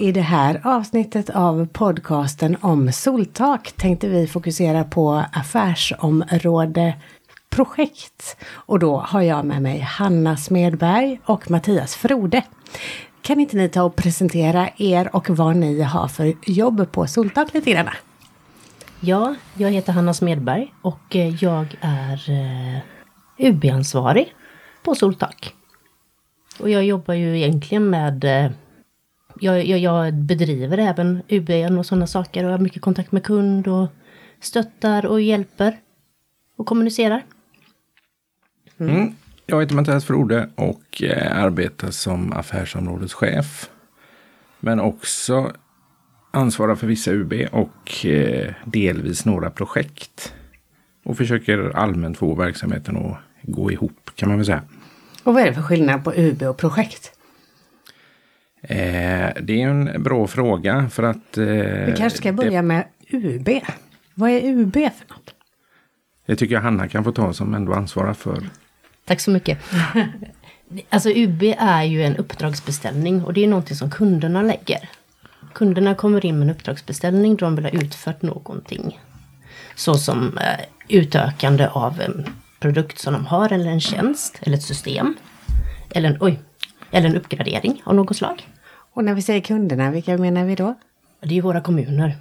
I det här avsnittet av podcasten om soltak tänkte vi fokusera på affärsområde projekt. Och då har jag med mig Hanna Smedberg och Mattias Frode. Kan inte ni ta och presentera er och vad ni har för jobb på Soltak lite grann? Ja, jag heter Hanna Smedberg och eh, jag är eh, UB-ansvarig på Soltak. Och jag jobbar ju egentligen med eh, jag, jag, jag, bedriver även UB och sådana saker och har mycket kontakt med kund och stöttar och hjälper och kommunicerar. Mm. Mm. Jag heter Mattias Frode och eh, arbetar som affärsområdeschef. Men också ansvarar för vissa UB och eh, delvis några projekt. Och försöker allmänt få verksamheten att gå ihop kan man väl säga. Och vad är det för skillnad på UB och projekt? Eh, det är en bra fråga för att... Eh, Vi kanske ska börja det... med UB. Vad är UB för något? Det tycker jag Hanna kan få ta som ändå ansvarar för. Tack så mycket. alltså UB är ju en uppdragsbeställning och det är någonting som kunderna lägger. Kunderna kommer in med en uppdragsbeställning då de vill ha utfört någonting. Såsom eh, utökande av en produkt som de har eller en tjänst eller ett system. Eller en, oj, eller en uppgradering av något slag. Och när vi säger kunderna, vilka menar vi då? Det är våra kommuner.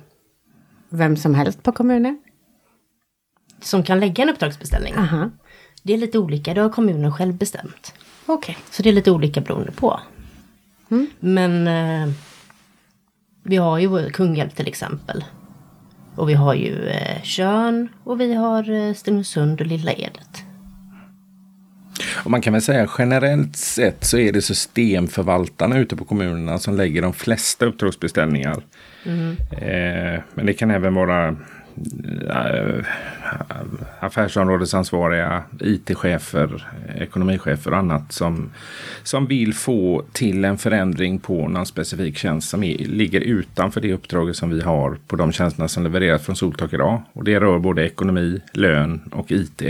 Vem som helst på kommunen? Som kan lägga en uppdragsbeställning. Aha. Det är lite olika, det har kommunen själv bestämt. Okej. Okay. Så det är lite olika beroende på. Mm. Men eh, vi har ju Kungälv till exempel. Och vi har ju eh, Tjörn och vi har eh, Stenungsund och Lilla Edet. Och man kan väl säga generellt sett så är det systemförvaltarna ute på kommunerna som lägger de flesta uppdragsbeställningar. Mm. Eh, men det kan även vara äh, affärsområdesansvariga, IT-chefer, ekonomichefer och annat som, som vill få till en förändring på någon specifik tjänst som är, ligger utanför det uppdraget som vi har på de tjänsterna som levereras från Soltak idag. Och det rör både ekonomi, lön och IT.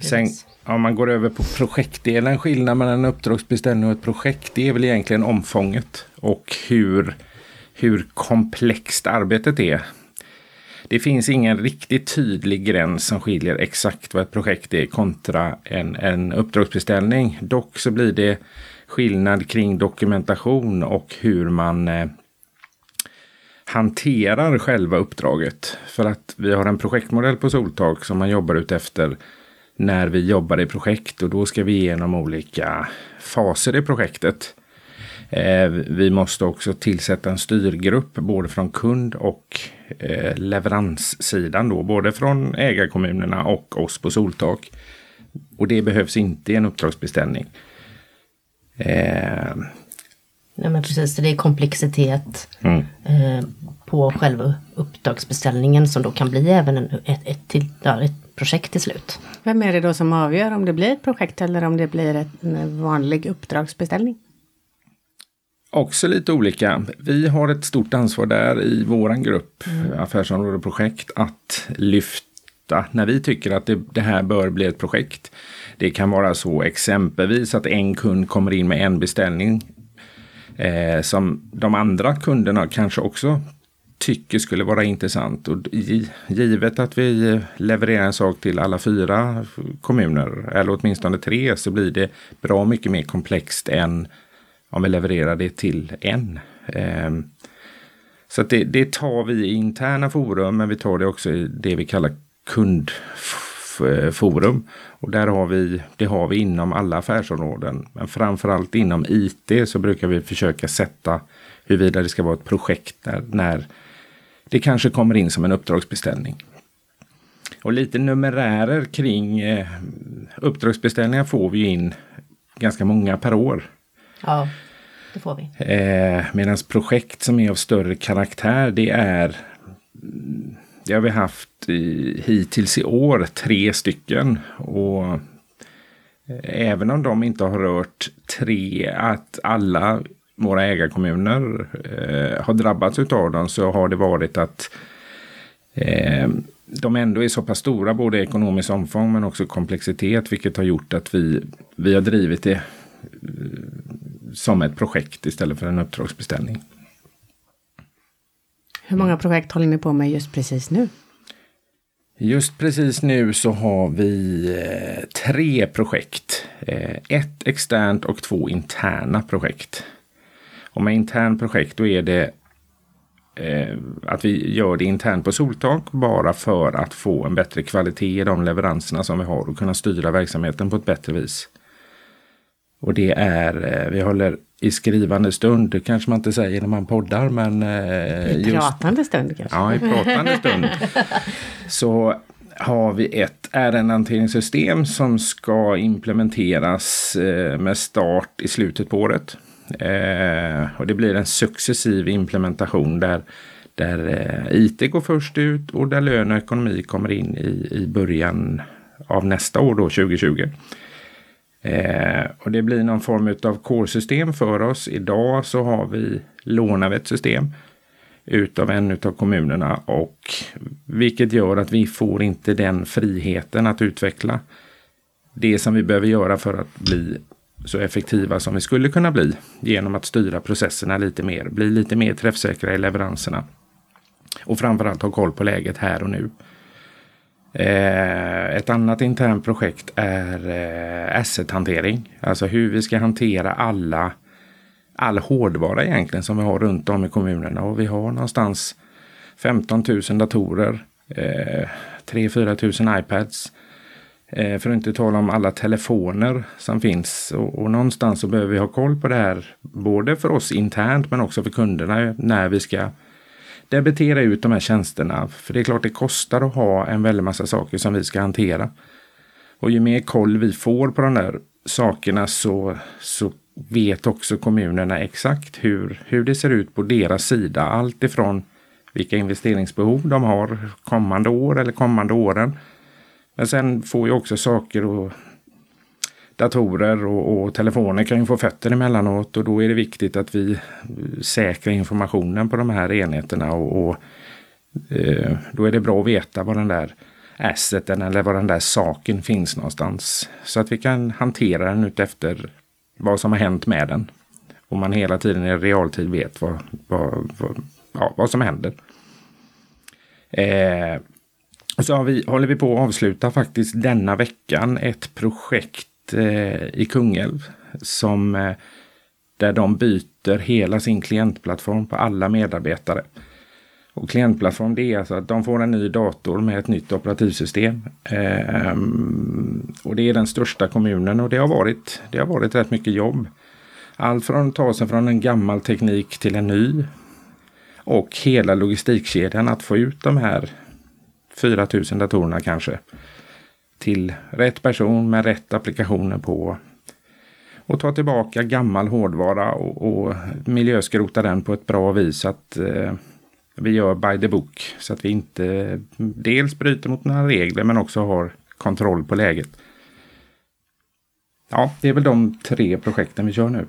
Sen, om man går över på projektdelen, skillnaden mellan en uppdragsbeställning och ett projekt, det är väl egentligen omfånget och hur, hur komplext arbetet är. Det finns ingen riktigt tydlig gräns som skiljer exakt vad ett projekt är kontra en, en uppdragsbeställning. Dock så blir det skillnad kring dokumentation och hur man eh, hanterar själva uppdraget. För att vi har en projektmodell på Soltak som man jobbar ut efter när vi jobbar i projekt och då ska vi igenom olika faser i projektet. Eh, vi måste också tillsätta en styrgrupp både från kund och eh, leveranssidan då, både från ägarkommunerna och oss på Soltak. Och det behövs inte i en uppdragsbeställning. Eh. Nej men precis, det är komplexitet mm. eh, på själva uppdragsbeställningen som då kan bli även en, ett, ett, till, ja, ett projekt till slut. Vem är det då som avgör om det blir ett projekt eller om det blir en vanlig uppdragsbeställning? Också lite olika. Vi har ett stort ansvar där i våran grupp, mm. affärsområde projekt, att lyfta när vi tycker att det, det, här bör bli ett projekt. Det kan vara så exempelvis att en kund kommer in med en beställning eh, som de andra kunderna kanske också tycker skulle vara intressant. Och givet att vi eh, levererar en sak till alla fyra kommuner, eller åtminstone tre, så blir det bra mycket mer komplext än om vi levererar det till en. Ehm, så det, det, tar vi i interna forum, men vi tar det också i det vi kallar kundforum. Eh, Och där har vi, det har vi inom alla affärsområden. Men framförallt inom IT så brukar vi försöka sätta huruvida det ska vara ett projekt när, när det kanske kommer in som en uppdragsbeställning. Och lite numerärer kring eh, uppdragsbeställningar får vi in ganska många per år. Ja, det får vi. Eh, Medan projekt som är av större karaktär det är det har vi haft i, hittills i år tre stycken. Och eh, även om de inte har rört tre, att alla våra ägarkommuner eh, har drabbats av dem så har det varit att eh, de ändå är så pass stora, både ekonomiskt omfång men också komplexitet, vilket har gjort att vi, vi har drivit det som ett projekt istället för en uppdragsbeställning. Hur många projekt håller ni på med just precis nu? Just precis nu så har vi eh, tre projekt. Eh, ett externt och två interna projekt. Och med intern projekt då är det eh, att vi gör det internt på Soltak bara för att få en bättre kvalitet i de leveranserna som vi har och kunna styra verksamheten på ett bättre vis. Och det är, eh, vi håller i skrivande stund, det kanske man inte säger när man poddar men... Eh, I pratande stund kanske? Ja, i pratande stund. så har vi ett ärendehanteringssystem som ska implementeras eh, med start i slutet på året. Eh, och det blir en successiv implementation där, där eh, IT går först ut och där lön och ekonomi kommer in i, i början av nästa år då, 2020. Eh, och det blir någon form av core-system för oss. Idag så har vi lånar ett system utav en utav kommunerna och vilket gör att vi får inte den friheten att utveckla det som vi behöver göra för att bli så effektiva som vi skulle kunna bli genom att styra processerna lite mer, bli lite mer träffsäkra i leveranserna. Och framförallt ha koll på läget här och nu. Eh, ett annat internt projekt är eh, asset-hantering. Alltså hur vi ska hantera alla all hårdvara egentligen som vi har runt om i kommunerna. Och vi har någonstans 15 000 datorer, eh, 3-4 000 iPads. Eh, för att inte tala om alla telefoner som finns. Och, och, någonstans så behöver vi ha koll på det här. Både för oss internt men också för kunderna när vi ska debitera ut de här tjänsterna. För det är klart det kostar att ha en väldig massa saker som vi ska hantera. Och ju mer koll vi får på de där sakerna så, så vet också kommunerna exakt hur, hur det ser ut på deras sida. Allt ifrån vilka investeringsbehov de har kommande år eller kommande åren. Men sen får ju också saker och datorer och, och, telefoner kan ju få fötter emellanåt och då är det viktigt att vi eh, säkrar informationen på de här enheterna och, och eh, då är det bra att veta var den där asseten eller var den där saken finns någonstans. Så att vi kan hantera den utefter vad som har hänt med den. Och man hela tiden i realtid vet vad, vad, vad, ja, vad som händer. Eh, så har vi, håller vi på att avsluta faktiskt denna veckan ett projekt eh, i Kungälv som eh, där de byter hela sin klientplattform på alla medarbetare. Och klientplattform det är alltså att de får en ny dator med ett nytt operativsystem. Eh, och det är den största kommunen och det har varit, det har varit rätt mycket jobb. Allt från att ta sig från en gammal teknik till en ny. Och hela logistikkedjan att få ut de här 4000 datorerna kanske till rätt person med rätt applikationer på. Och ta tillbaka gammal hårdvara och, och miljöskrota den på ett bra vis så att eh, vi gör by the book. Så att vi inte dels bryter mot några regler men också har kontroll på läget. Ja, det är väl de tre projekten vi kör nu.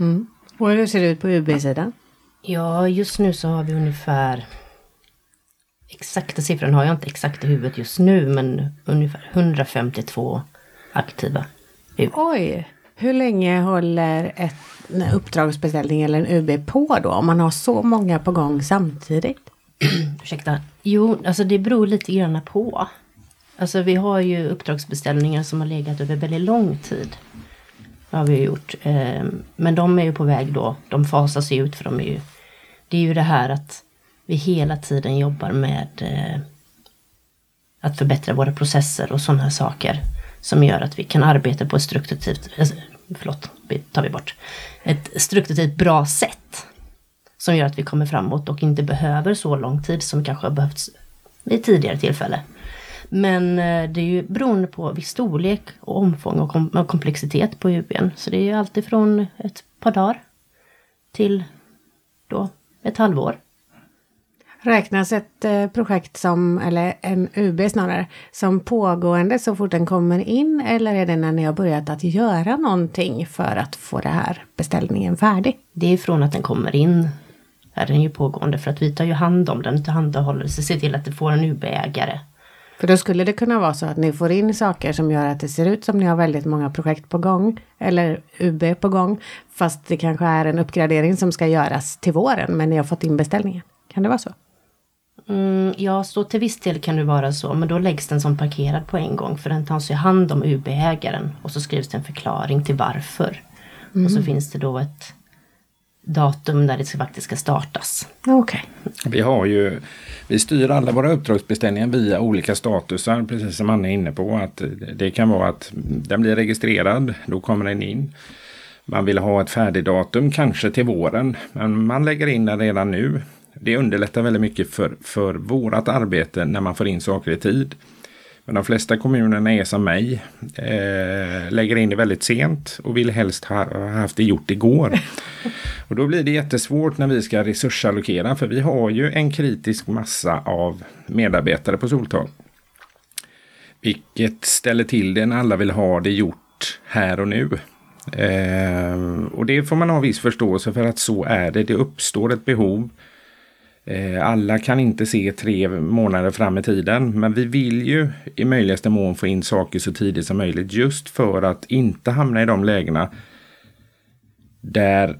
Mm. Och hur ser det ut på UB-sidan? Ja, just nu så har vi ungefär exakta siffran har jag inte exakt i huvudet just nu, men ungefär 152 aktiva. Oj! Hur länge håller ett, en uppdragsbeställning eller en UB på då? Om man har så många på gång samtidigt? Ursäkta. Jo, alltså det beror lite grann på. Alltså vi har ju uppdragsbeställningar som har legat över väldigt lång tid. Det har vi gjort. Ehm, men de är ju på väg då. De fasas ut för de är ju... Det är ju det här att vi hela tiden jobbar med eh, att förbättra våra processer och sådana här saker. Som gör att vi kan arbeta på ett strukturtivt, eh, förlåt, tar vi bort. Ett strukturtivt bra sätt. Som gör att vi kommer framåt och inte behöver så lång tid som kanske har behövts vid tidigare tillfälle. Men eh, det är ju beroende på viss storlek och omfång och, och komplexitet på UBn. Så det är ju alltifrån ett par dagar till då ett halvår. Räknas ett eh, projekt som, eller en UB snarare, som pågående så fort den kommer in eller är det när ni har börjat att göra någonting för att få det här beställningen färdig? Det är från att den kommer in är den ju pågående för att vi tar ju hand om den, tillhandahåller, så ser till att det får en UB-ägare. För då skulle det kunna vara så att ni får in saker som gör att det ser ut som ni har väldigt många projekt på gång. Eller UB på gång. Fast det kanske är en uppgradering som ska göras till våren. Men ni har fått in beställningen. Kan det vara så? Mm, ja, så till viss del kan det vara så. Men då läggs den som parkerad på en gång. För den tas ju hand om UB-ägaren. Och så skrivs det en förklaring till varför. Och så finns det då ett datum när det faktiskt ska startas. Okej. Vi har ju, vi styr alla våra uppdragsbeställningar via olika statusar, precis som Anna är inne på. Att det kan vara att den blir registrerad, då kommer den in. Man vill ha ett färdigdatum, kanske till våren, men man lägger in den redan nu. Det underlättar väldigt mycket för, för vårat arbete när man får in saker i tid. Men de flesta kommunerna är som mig, eh, lägger in det väldigt sent och vill helst ha, ha haft det gjort igår. och då blir det jättesvårt när vi ska resursallokera, för vi har ju en kritisk massa av medarbetare på Soltak. Vilket ställer till det när alla vill ha det gjort här och nu. Eh, och det får man ha viss förståelse för att så är det. Det uppstår ett behov. Eh, alla kan inte se tre månader fram i tiden, men vi vill ju i möjligaste mån få in saker så tidigt som möjligt just för att inte hamna i de lägena där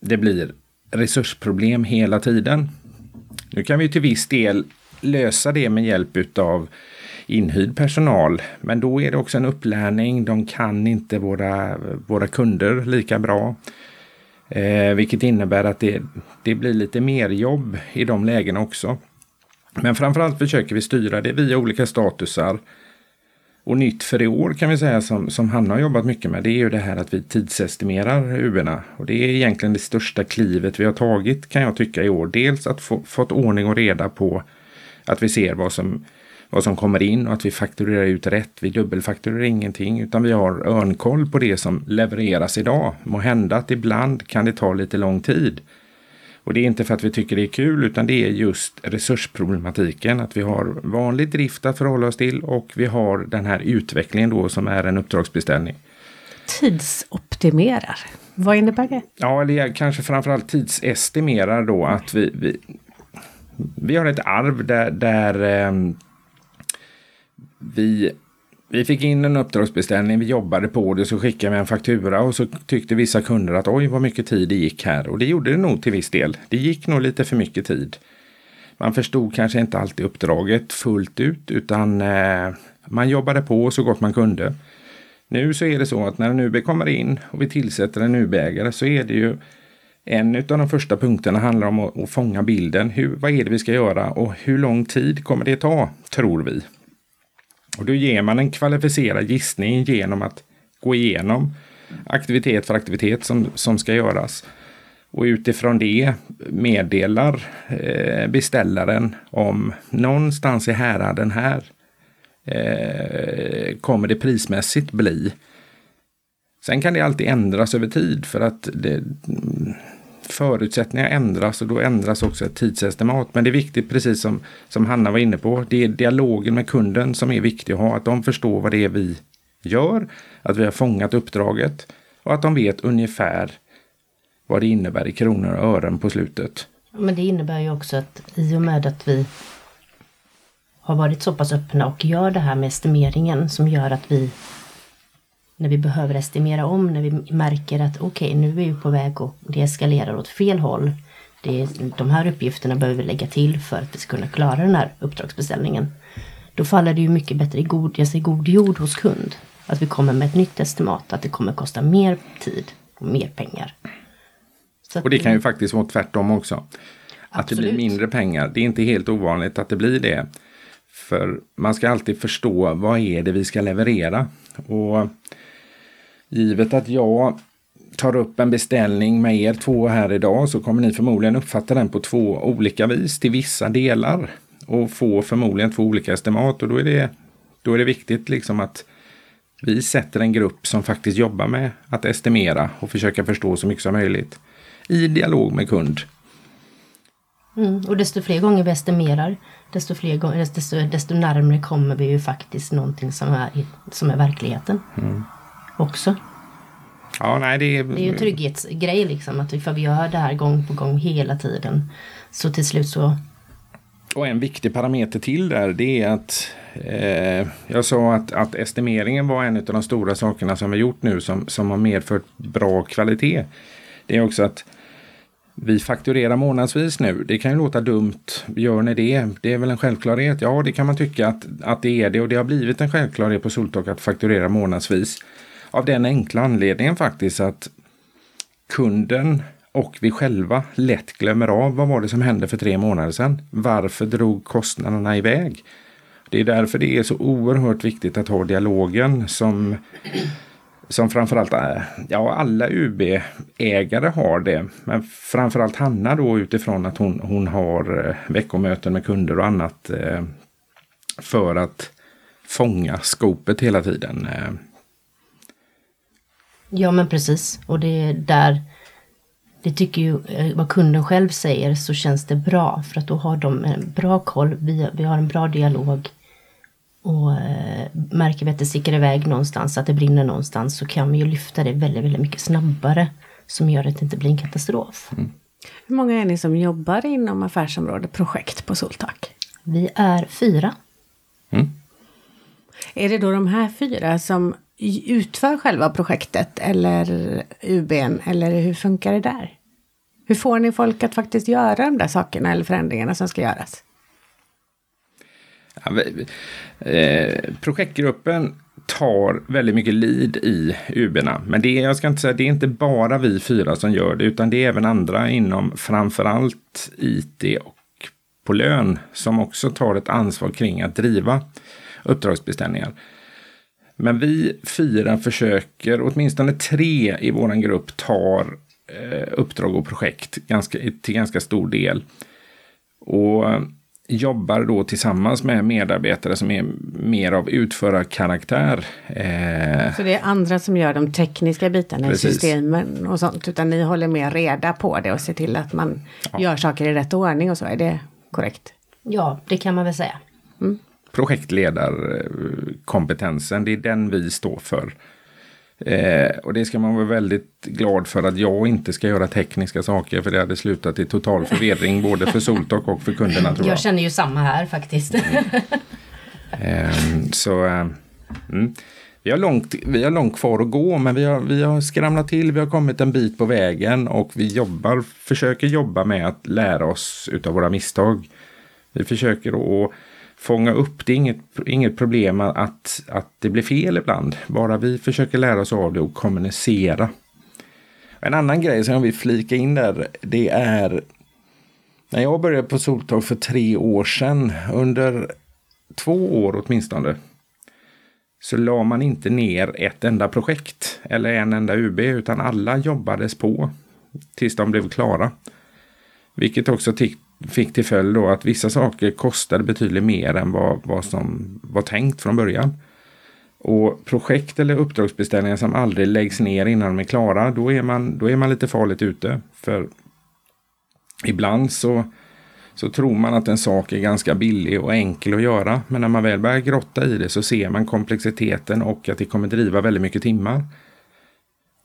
det blir resursproblem hela tiden. Nu kan vi till viss del lösa det med hjälp utav inhyrd personal, men då är det också en upplärning. De kan inte våra, våra kunder lika bra. Eh, vilket innebär att det, det blir lite mer jobb i de lägena också. Men framförallt försöker vi styra det via olika statusar. Och nytt för i år kan vi säga som, som Hanna har jobbat mycket med det är ju det här att vi tidsestimerar UBna. Och det är egentligen det största klivet vi har tagit kan jag tycka i år. Dels att få fått ordning och reda på att vi ser vad som vad som kommer in och att vi fakturerar ut rätt. Vi dubbelfakturerar ingenting utan vi har örnkoll på det som levereras idag. Må hända att ibland kan det ta lite lång tid. Och det är inte för att vi tycker det är kul utan det är just resursproblematiken. Att vi har vanlig drift att förhålla oss till och vi har den här utvecklingen då som är en uppdragsbeställning. Tidsoptimerar. Vad innebär det? Ja, eller kanske framförallt tidsestimerar då att vi, vi, vi har ett arv där, där eh, vi, vi fick in en uppdragsbeställning, vi jobbade på det, så skickade vi en faktura och så tyckte vissa kunder att oj vad mycket tid det gick här. Och det gjorde det nog till viss del. Det gick nog lite för mycket tid. Man förstod kanske inte alltid uppdraget fullt ut utan eh, man jobbade på så gott man kunde. Nu så är det så att när en UB kommer in och vi tillsätter en UB-ägare så är det ju en av de första punkterna handlar om att, fånga bilden. Hur, vad är det vi ska göra och hur lång tid kommer det ta, tror vi? Och då ger man en kvalificerad gissning genom att gå igenom aktivitet för aktivitet som, som ska göras. Och utifrån det meddelar eh, beställaren om någonstans i häraden här eh, kommer det prismässigt bli. Sen kan det alltid ändras över tid för att det, förutsättningar ändras och då ändras också ett tidsestimat. Men det är viktigt, precis som, som Hanna var inne på, det är dialogen med kunden som är viktig att ha. Att de förstår vad det är vi gör, att vi har fångat uppdraget och att de vet ungefär vad det innebär i kronor och ören på slutet. Men det innebär ju också att i och med att vi har varit så pass öppna och gör det här med estimeringen som gör att vi när vi behöver estimera om, när vi märker att okej, okay, nu är vi på väg och det eskalerar åt fel håll. Det är, de här uppgifterna behöver vi lägga till för att vi ska kunna klara den här uppdragsbeställningen. Då faller det ju mycket bättre i god, jag säger god jord hos kund. Att vi kommer med ett nytt estimat, att det kommer kosta mer tid och mer pengar. Så och det kan ju faktiskt vara tvärtom också. Att absolut. det blir mindre pengar. Det är inte helt ovanligt att det blir det. För man ska alltid förstå vad är det vi ska leverera. Och Givet att jag tar upp en beställning med er två här idag så kommer ni förmodligen uppfatta den på två olika vis till vissa delar. Och få förmodligen två olika estimat och då är det, då är det viktigt liksom att vi sätter en grupp som faktiskt jobbar med att estimera och försöka förstå så mycket som möjligt. I dialog med kund. Mm, och desto fler gånger vi estimerar, desto, fler gånger, desto, desto närmare kommer vi ju faktiskt någonting som är, som är verkligheten. Mm också. Ja, nej, det, är... det är ju en trygghetsgrej liksom. Att vi, gör det här gång på gång hela tiden. Så till slut så... Och en viktig parameter till där det är att Eh, jag sa att, att estimeringen var en av de stora sakerna som vi gjort nu som, som har medfört bra kvalitet. Det är också att vi fakturerar månadsvis nu. Det kan ju låta dumt. Gör ni det? Det är väl en självklarhet? Ja, det kan man tycka att, att det är det. Och det har blivit en självklarhet på Soltak att fakturera månadsvis. Av den enkla anledningen faktiskt att kunden och vi själva lätt glömmer av vad var det som hände för tre månader sedan. Varför drog kostnaderna iväg? Det är därför det är så oerhört viktigt att ha dialogen som som framförallt, äh, ja alla UB-ägare har det. Men framförallt Hanna då utifrån att hon, hon har eh, veckomöten med kunder och annat eh, för att fånga skopet hela tiden. Eh, Eh. Ja men precis och det är där det tycker ju vad kunden själv säger så känns det bra för att då har de en bra koll, vi, vi har en bra dialog och eh, märker vi att det sticker iväg någonstans, att det brinner någonstans, så kan vi ju lyfta det väldigt, väldigt mycket snabbare. Som gör att det inte blir en katastrof. Mm. Hur många är ni som jobbar inom affärsområdet projekt på Soltak? Vi är fyra. Mm. Är det då de här fyra som utför själva projektet eller UBn eller hur funkar det där? Hur får ni folk att faktiskt göra de där sakerna eller förändringarna som ska göras? Eh, projektgruppen tar väldigt mycket lead i UBna. Men det jag ska inte säga, det är inte bara vi fyra som gör det, utan det är även andra inom framförallt IT och på lön som också tar ett ansvar kring att driva uppdragsbeställningar. Men vi fyra försöker, åtminstone tre i vår grupp tar eh, uppdrag och projekt ganska, till ganska stor del. Och jobbar då tillsammans med medarbetare som är mer av utförarkaraktär. Eh, så det är andra som gör de tekniska bitarna Precis. i systemen och sånt, utan ni håller mer reda på det och ser till att man ja. gör saker i rätt ordning och så, är det korrekt? Ja, det kan man väl säga. Mm. Projektledarkompetensen, det är den vi står för. Eh, och det ska man vara väldigt glad för att jag inte ska göra tekniska saker för det hade slutat i total förvirring både för Soltok och för kunderna. Tror jag. jag känner ju samma här faktiskt. eh, så eh, mm. vi, har långt, vi har långt kvar att gå men vi har, vi har skramlat till, vi har kommit en bit på vägen och vi jobbar, försöker jobba med att lära oss utav våra misstag. Vi försöker att fånga upp. Det är inget, inget problem att, att det blir fel ibland. Bara vi försöker lära oss av det och kommunicera. En annan grej som jag vill flika in där, det är när jag började på Soltag för tre år sedan, under två år åtminstone, så la man inte ner ett enda projekt eller en enda UB, utan alla jobbades på tills de blev klara. Vilket också fick till följd då att vissa saker kostade betydligt mer än vad, vad som var tänkt från början. Och projekt eller uppdragsbeställningar som aldrig läggs ner innan de är klara, då är man, då är man lite farligt ute. För ibland så, så tror man att en sak är ganska billig och enkel att göra. Men när man väl börjar grotta i det så ser man komplexiteten och att det kommer driva väldigt mycket timmar.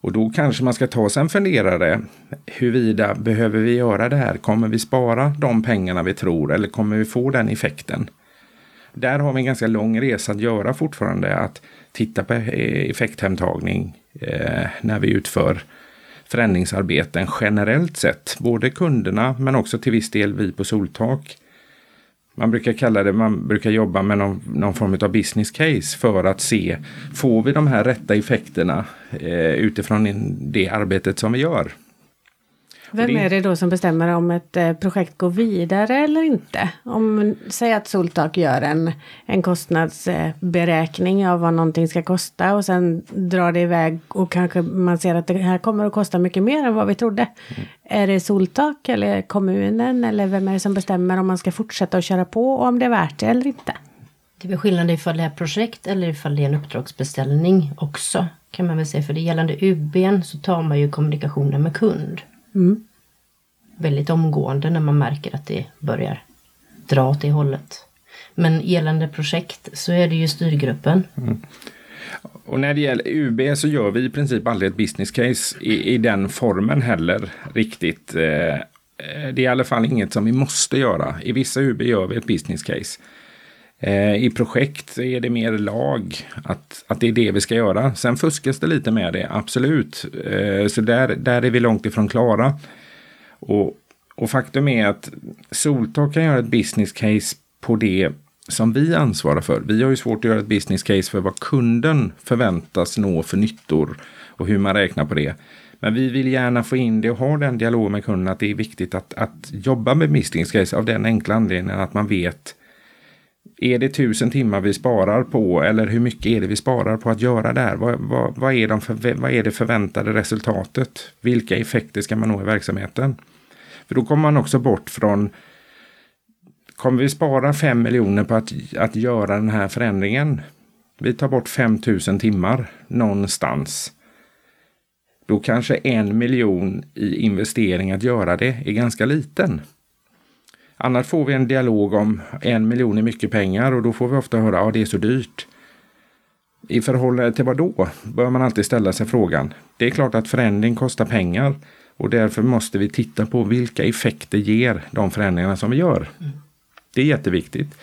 Och då kanske man ska ta sig en funderare. Huruvida behöver vi göra det här? Kommer vi spara de pengarna vi tror eller kommer vi få den effekten? Där har vi en ganska lång resa att göra fortfarande. Att titta på eh, effekthemtagning eh, när vi utför förändringsarbeten generellt sett. Både kunderna men också till viss del vi på Soltak man brukar kalla det, man brukar jobba med någon, någon form av business case för att se, får vi de här rätta effekterna eh, utifrån det arbetet som vi gör? Vem är det då som bestämmer om ett eh, projekt går vidare eller inte? Om, säg att Soltak gör en, en kostnadsberäkning av vad någonting ska kosta och sen drar det iväg och kanske man ser att det här kommer att kosta mycket mer än vad vi trodde. Mm. Är det Soltak eller kommunen eller vem är det som bestämmer om man ska fortsätta att köra på och om det är värt det eller inte? Det är väl skillnad ifall det är projekt eller ifall det är en uppdragsbeställning också. Kan man väl säga. För det gällande UBn så tar man ju kommunikationen med kund. Mm. Väldigt omgående när man märker att det börjar dra åt det hållet. Men gällande projekt så är det ju styrgruppen. Mm. Och när det gäller UB så gör vi i princip aldrig ett business case i, i den formen heller riktigt. Eh, det är i alla fall inget som vi måste göra. I vissa UB gör vi ett business case. Eh, I projekt är det mer lag, att, att det är det vi ska göra. Sen fuskas det lite med det, absolut. Eh, så där, där är vi långt ifrån klara. Och, och faktum är att Soltak kan göra ett business case på det som vi ansvarar för. Vi har ju svårt att göra ett business case för vad kunden förväntas nå för nyttor och hur man räknar på det. Men vi vill gärna få in det och ha den dialogen med kunden att det är viktigt att, att jobba med business case av den enkla anledningen att man vet är det tusen timmar vi sparar på eller hur mycket är det vi sparar på att göra där? Vad, vad, vad, är, de för, vad är det förväntade resultatet? Vilka effekter ska man nå i verksamheten? För då kommer man också bort från Kommer vi spara 5 miljoner på att, att göra den här förändringen? Vi tar bort 5000 timmar någonstans. Då kanske en miljon i investering att göra det är ganska liten. Annars får vi en dialog om en miljon är mycket pengar och då får vi ofta höra att ja, det är så dyrt. I förhållande till vad då? Bör man alltid ställa sig frågan. Det är klart att förändring kostar pengar och därför måste vi titta på vilka effekter ger de förändringarna som vi gör. Mm. Det är jätteviktigt.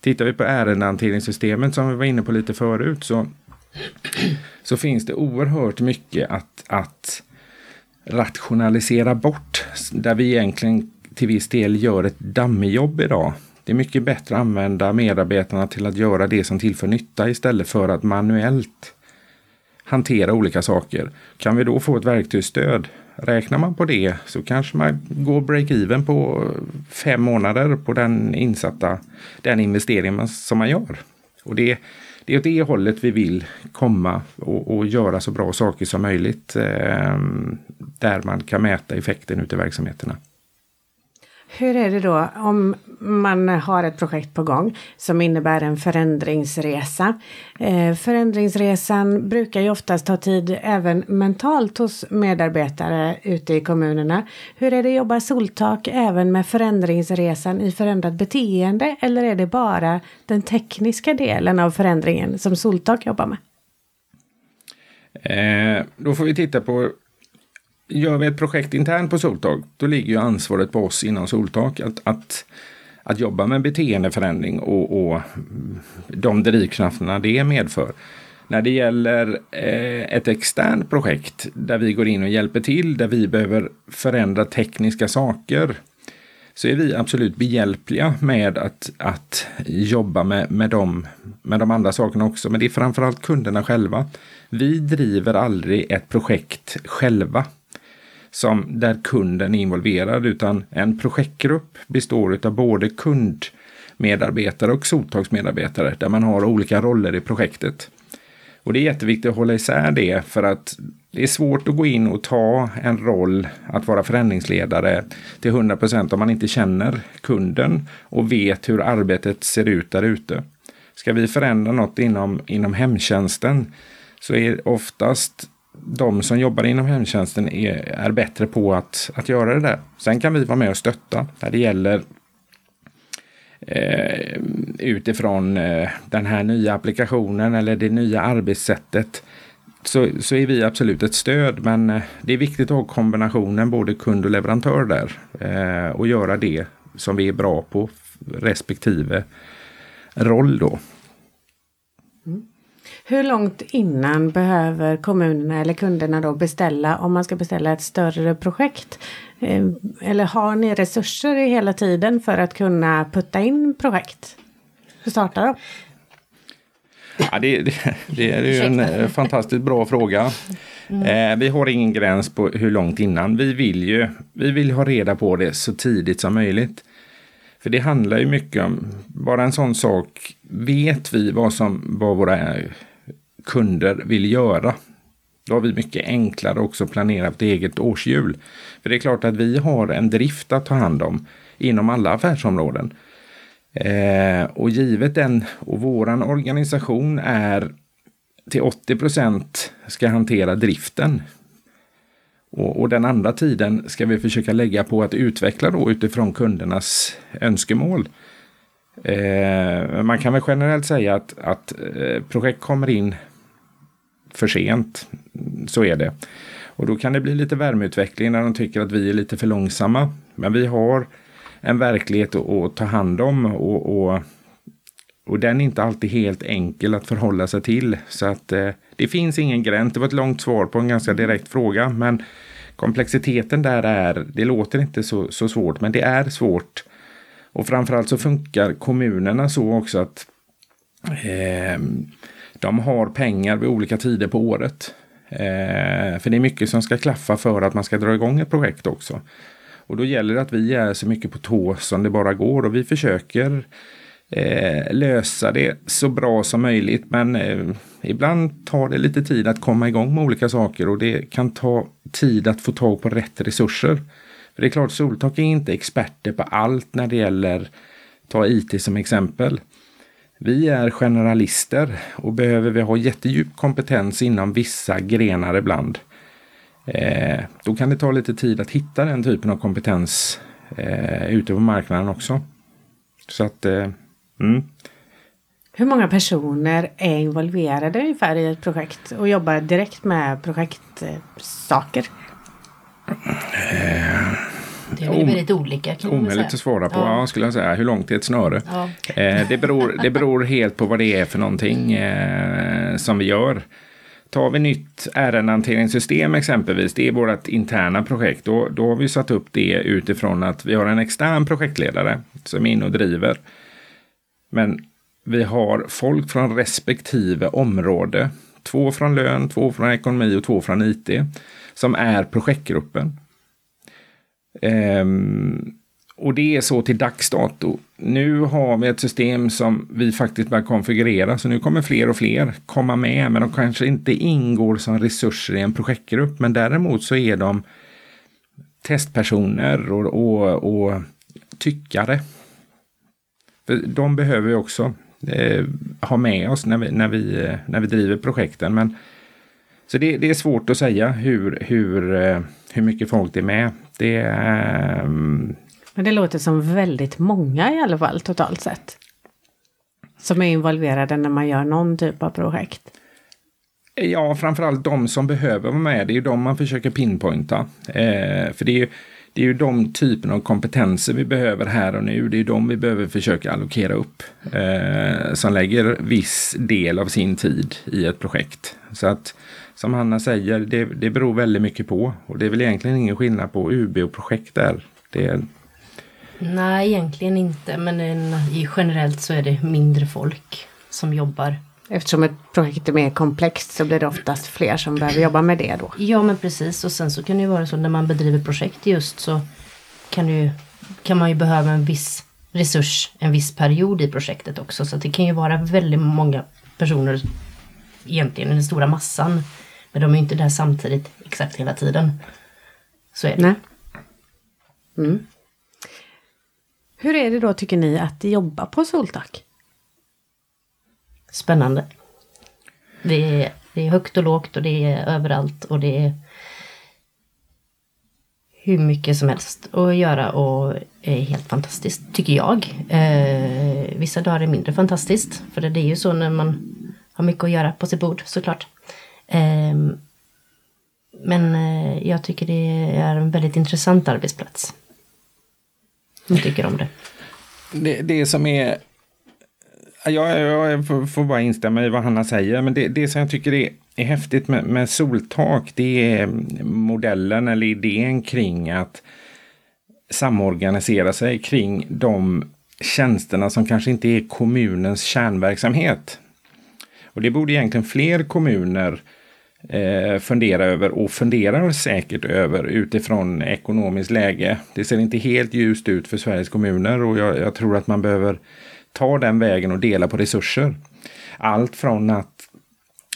Tittar vi på ärendehanteringssystemet som vi var inne på lite förut så, så finns det oerhört mycket att, att rationalisera bort. Där vi egentligen till viss del gör ett dammjobb idag. Det är mycket bättre att använda medarbetarna till att göra det som tillför nytta istället för att manuellt hantera olika saker. Kan vi då få ett verktygsstöd Räknar man på det så kanske man går break-even på fem månader på den insatta, den investering som man gör. Och det, det är åt det hållet vi vill komma och, och göra så bra saker som möjligt eh, där man kan mäta effekten ute i verksamheterna. Hur är det då om man har ett projekt på gång som innebär en förändringsresa? Eh, förändringsresan brukar ju oftast ta tid även mentalt hos medarbetare ute i kommunerna. Hur är det att jobba Soltak även med förändringsresan i förändrat beteende eller är det bara den tekniska delen av förändringen som Soltak jobbar med? Eh, då får vi titta på gör vi ett projekt internt på Soltak, då ligger ju ansvaret på oss inom Soltak att, att, att jobba med beteendeförändring och, och de drivkrafterna det medför. När det gäller eh, ett externt projekt där vi går in och hjälper till, där vi behöver förändra tekniska saker, så är vi absolut behjälpliga med att, att jobba med, med, dem, med de andra sakerna också. Men det är framförallt kunderna själva. Vi driver aldrig ett projekt själva som, där kunden är involverad utan en projektgrupp består av både kundmedarbetare och soltagsmedarbetare där man har olika roller i projektet. Och det är jätteviktigt att hålla isär det för att det är svårt att gå in och ta en roll att vara förändringsledare till 100 procent om man inte känner kunden och vet hur arbetet ser ut där ute. Ska vi förändra något inom, inom hemtjänsten så är oftast de som jobbar inom hemtjänsten är, är bättre på att, att göra det där. Sen kan vi vara med och stötta när det gäller eh, utifrån eh, den här nya applikationen eller det nya arbetssättet så, så är vi absolut ett stöd. Men eh, det är viktigt att ha kombinationen både kund och leverantör där eh, och göra det som vi är bra på respektive roll då. Hur långt innan behöver kommunerna eller kunderna då beställa om man ska beställa ett större projekt? Eh, eller har ni resurser hela tiden för att kunna putta in projekt? Hur startar de? Ja, det, det, det är ju en eh, fantastiskt bra fråga. Mm. Eh, vi har ingen gräns på hur långt innan. Vi vill ju vi vill ha reda på det så tidigt som möjligt. För det handlar ju mycket om, bara en sån sak, vet vi vad, som, vad våra kunder vill göra. Då har vi mycket enklare också planerat vårt eget årshjul. För det är klart att vi har en drift att ta hand om inom alla affärsområden. Eh, och givet den och våran organisation är till 80 procent ska hantera driften. Och, och, den andra tiden ska vi försöka lägga på att utveckla då utifrån kundernas önskemål. Eh, man kan väl generellt säga att, att eh, projekt kommer in för sent. Så är det. Och då kan det bli lite värmeutveckling när de tycker att vi är lite för långsamma. Men vi har en verklighet att, att ta hand om och, och, Och den är inte alltid helt enkel att förhålla sig till. Så att eh, det finns ingen gräns. Det var ett långt svar på en ganska direkt fråga. Men komplexiteten där är, det låter inte så, så svårt, men det är svårt. Och framförallt så funkar kommunerna så också att eh, de har pengar vid olika tider på året. Eh, för det är mycket som ska klaffa för att man ska dra igång ett projekt också. Och då gäller det att vi är så mycket på tå som det bara går och vi försöker eh, lösa det så bra som möjligt. Men eh, ibland tar det lite tid att komma igång med olika saker och det kan ta tid att få tag på rätt resurser. För det är klart, Soltak är inte experter på allt när det gäller, ta IT som exempel. Vi är generalister och behöver vi ha jättedjup kompetens inom vissa grenar ibland. Eh, då kan det ta lite tid att hitta den typen av kompetens eh, ute på marknaden också. Så att eh, Mm. Hur många personer är involverade ungefär i ett projekt och jobbar direkt med projektsaker? Det är väldigt olika kan Omöjligt att svara på, Ja. ja. skulle jag säga. Hur långt är ett snöre? Ja. Eh, det, beror, det beror helt på vad det är för någonting eh, som vi gör. Tar vi nytt ärendehanteringssystem exempelvis, det är vårt interna projekt, då, då har vi satt upp det utifrån att vi har en extern projektledare som är inne och driver. Men vi har folk från respektive område, två från lön, två från ekonomi och två från IT, som är projektgruppen. Ehm, och det är så till dags dato. Nu har vi ett system som vi faktiskt börjar konfigurera, så nu kommer fler och fler komma med, men de kanske inte ingår som resurser i en projektgrupp, men däremot så är de testpersoner och, och, och tyckare. För de behöver vi också eh, ha med oss när vi, när vi, eh, när vi driver projekten. Men, så det, det är svårt att säga hur, hur, eh, hur mycket folk det är med. Det är, ehm, Men det låter som väldigt många i alla fall totalt sett. Som är involverade när man gör någon typ av projekt. Ja, framförallt de som behöver vara med. Det är ju de man försöker pinpointa. Eh, för det är, ju, det är ju de typen av kompetenser vi behöver här och nu. Det är ju de vi behöver försöka allokera upp. Eh, som lägger viss del av sin tid i ett projekt. Så att som Hanna säger, det, det beror väldigt mycket på. Och det är väl egentligen ingen skillnad på UB och projekt där. Det, Nej, egentligen inte. Men en, i, generellt så är det mindre folk som jobbar. Eftersom ett projekt är mer komplext så blir det oftast fler som behöver jobba med det då. Ja, men precis. Och sen så kan det ju vara så när man bedriver projekt just så kan, ju, kan man ju behöva en viss resurs en viss period i projektet också. Så det kan ju vara väldigt många personer egentligen i den stora massan. Men de är inte där samtidigt exakt hela tiden. Så är det. Nej. Mm. Hur är det då tycker ni att jobba på Soltak? Spännande. Det är, det är högt och lågt och det är överallt och det är hur mycket som helst att göra och är helt fantastiskt tycker jag. Eh, vissa dagar är mindre fantastiskt för det är ju så när man har mycket att göra på sitt bord såklart. Ehm, men eh, jag tycker det är en väldigt intressant arbetsplats. Jag tycker om det. det, det som är jag, jag får- får bara instämma i vad Hanna säger, men det, det som jag tycker är, är häftigt med, med soltak, det är modellen eller idén kring att samorganisera sig kring de tjänsterna som kanske inte är kommunens kärnverksamhet. Och det borde egentligen fler kommuner eh, fundera över och funderar säkert över utifrån ekonomiskt läge. Det ser inte helt ljust ut för Sveriges kommuner och jag, jag tror att man behöver ta den vägen och dela på resurser. Allt från att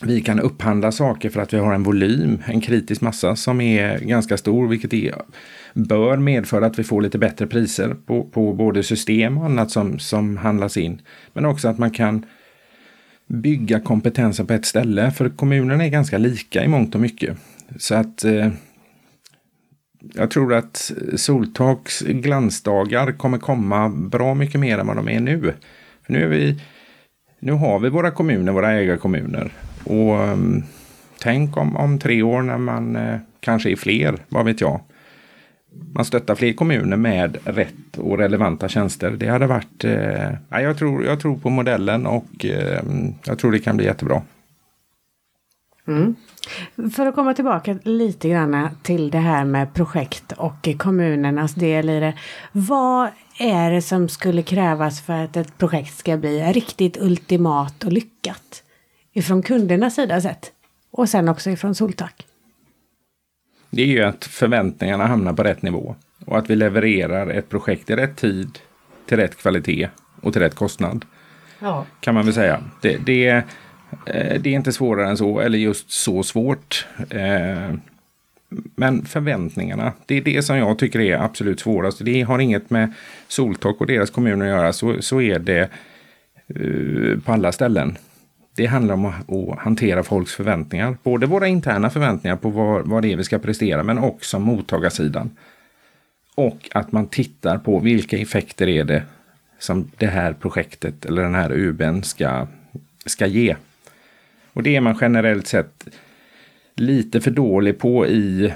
vi kan upphandla saker för att vi har en volym, en kritisk massa som är ganska stor, vilket är, bör medföra att vi får lite bättre priser på, på både system och annat som, som handlas in. Men också att man kan bygga kompetensen på ett ställe, för kommunerna är ganska lika i mångt och mycket. Så att eh, jag tror att Soltaks glansdagar kommer komma bra mycket mer än vad de är nu. För nu, är vi, nu har vi våra kommuner, våra ägarkommuner. Och um, tänk om, om tre år när man eh, kanske är fler, vad vet jag man stöttar fler kommuner med rätt och relevanta tjänster. Det hade varit, eh, jag, tror, jag tror på modellen och eh, jag tror det kan bli jättebra. Mm. För att komma tillbaka lite grann till det här med projekt och kommunernas del i det. Vad är det som skulle krävas för att ett projekt ska bli riktigt ultimat och lyckat? Ifrån kundernas sida sett. Och sen också ifrån Soltak. Det är ju att förväntningarna hamnar på rätt nivå. Och att vi levererar ett projekt i rätt tid, till rätt kvalitet och till rätt kostnad. Ja. Kan man väl säga. Det, det, eh, det är inte svårare än så, eller just så svårt. Eh, men förväntningarna, det är det som jag tycker är absolut svårast. Det har inget med Soltak och deras kommuner att göra. Så, så är det uh, på alla ställen. Det handlar om att, hantera folks förväntningar. Både våra interna förväntningar på vad, vad det är vi ska prestera, men också mottagarsidan. Och att man tittar på vilka effekter är det som det här projektet eller den här UBn ska, ska ge. Och det är man generellt sett lite för dålig på i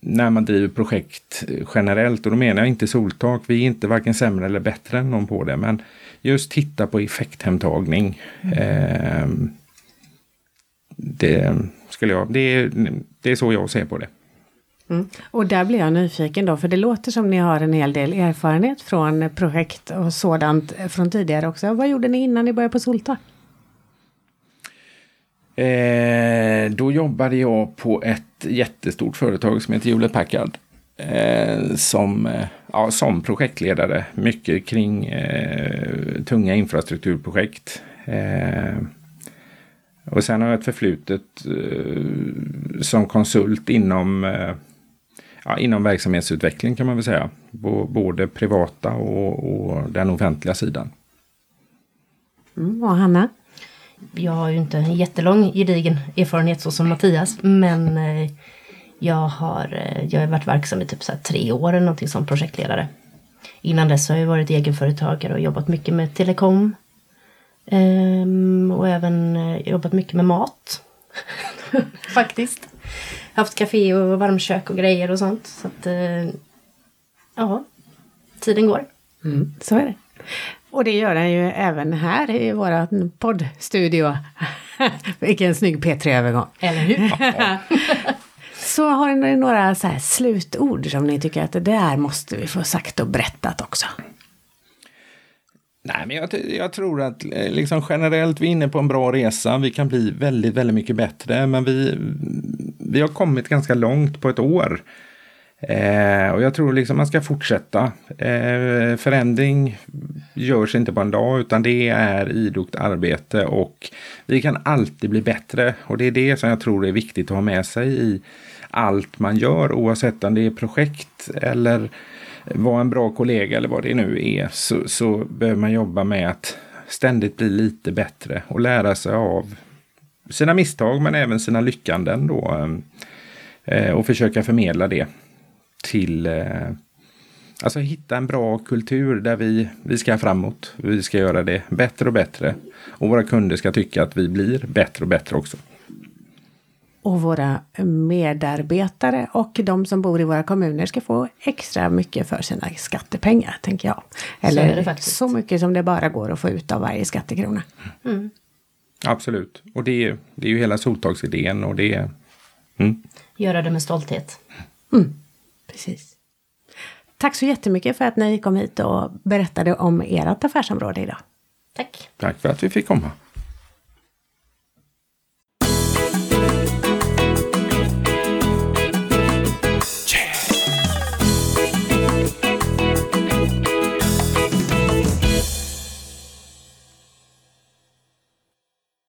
när man driver projekt generellt. Och då menar jag inte soltak. Vi är inte varken sämre eller bättre än någon på det. Men just titta på effekthemtagning. Mm. Det skulle jag, det, det är så jag ser på det. Mm. Och där blir jag nyfiken då, för det låter som ni har en hel del erfarenhet från projekt och sådant från tidigare också. Vad gjorde ni innan ni började på Soltak? Eh, då jobbade jag på ett jättestort företag som heter Hewlett Packard. Eh, som, eh, ja, som projektledare, mycket kring eh, tunga infrastrukturprojekt. Eh, och sen har jag ett förflutet eh, som konsult inom, ja, inom verksamhetsutveckling kan man väl säga. både privata och, och den offentliga sidan. Mm, och Hanna? jag har ju inte en jättelång gedigen erfarenhet så som Mattias. Men eh, jag har, eh, jag har varit verksam i typ så tre år eller någonting som projektledare. Innan dess har jag varit egenföretagare och jobbat mycket med telekom. Ehm, och även eh, jobbat mycket med mat. Faktiskt. Haft café och varmkök och grejer och sånt. Så att, ja, tiden går. Mm, så är det. Och det gör den ju även här i vår poddstudio. Vilken snygg P3-övergång. Eller hur? så har ni några så slutord som ni tycker att det där måste vi få sagt och berättat också? Nej, men jag, jag, tror att eh, liksom generellt vi är inne på en bra resa. Vi kan bli väldigt, väldigt mycket bättre. Men vi, vi har kommit ganska långt på ett år. Eh, och jag tror liksom man ska fortsätta. Eh, förändring görs inte på en dag utan det är idogt arbete och vi kan alltid bli bättre. Och det är det som jag tror är viktigt att ha med sig i allt man gör oavsett om det är projekt eller vara en bra kollega eller vad det nu är. Så, så behöver man jobba med att ständigt bli lite bättre och lära sig av sina misstag men även sina lyckanden då. Eh, och försöka förmedla det till eh, Alltså hitta en bra kultur där vi, vi ska framåt. Vi ska göra det bättre och bättre. Och våra kunder ska tycka att vi blir bättre och bättre också. Och våra medarbetare och de som bor i våra kommuner ska få extra mycket för sina skattepengar, tänker jag. Eller så, så mycket som det bara går att få ut av varje skattekrona. Mm. Absolut. Och det är, det är ju hela soltagsidén och det är... Mm. Göra det med stolthet. Mm. Precis. Tack så jättemycket för att ni kom hit och berättade om ert affärsområde idag. Tack. Tack för att vi fick komma.